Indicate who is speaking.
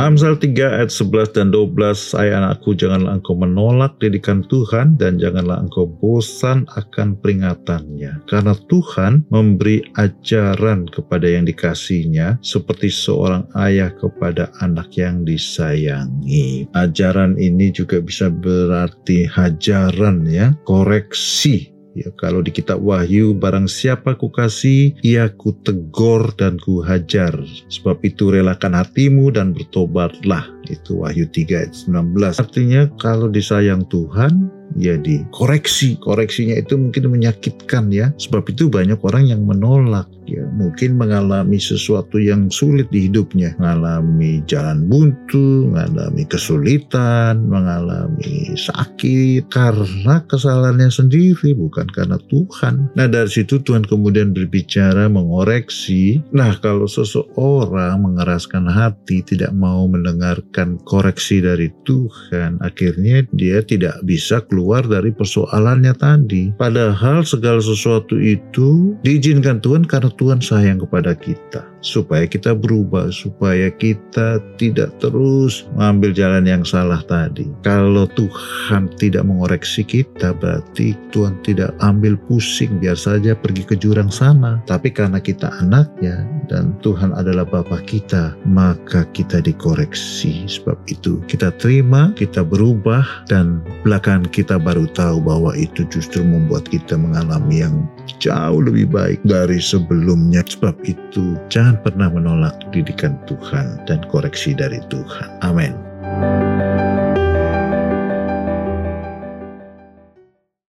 Speaker 1: Amsal 3 ayat 11 dan 12, Hai anakku, janganlah engkau menolak didikan Tuhan dan janganlah engkau bosan akan peringatannya. Karena Tuhan memberi ajaran kepada yang dikasihnya seperti seorang ayah kepada anak yang disayangi. Ajaran ini juga bisa berarti hajaran ya, koreksi Ya, kalau di kitab Wahyu, barang siapa ku kasih, ia ku tegor dan ku hajar. Sebab itu relakan hatimu dan bertobatlah. Itu Wahyu 3 ayat 19. Artinya kalau disayang Tuhan, ya dikoreksi. Koreksinya itu mungkin menyakitkan ya. Sebab itu banyak orang yang menolak ya. Mungkin mengalami sesuatu yang sulit di hidupnya. Mengalami jalan buntu, mengalami kesulitan, mengalami sakit. Karena kesalahannya sendiri, bukan karena Tuhan. Nah dari situ Tuhan kemudian berbicara mengoreksi. Nah kalau seseorang mengeraskan hati, tidak mau mendengarkan koreksi dari Tuhan, akhirnya dia tidak bisa keluar dari persoalannya tadi. Padahal segala sesuatu itu diizinkan Tuhan karena Tuhan sayang kepada kita supaya kita berubah, supaya kita tidak terus mengambil jalan yang salah tadi. Kalau Tuhan tidak mengoreksi kita, berarti Tuhan tidak ambil pusing, biar saja pergi ke jurang sana. Tapi karena kita anaknya dan Tuhan adalah Bapa kita, maka kita dikoreksi. Sebab itu kita terima, kita berubah, dan belakangan kita baru tahu bahwa itu justru membuat kita mengalami yang jauh lebih baik dari sebelumnya. Sebab itu jangan pernah menolak didikan Tuhan dan koreksi dari Tuhan. Amin.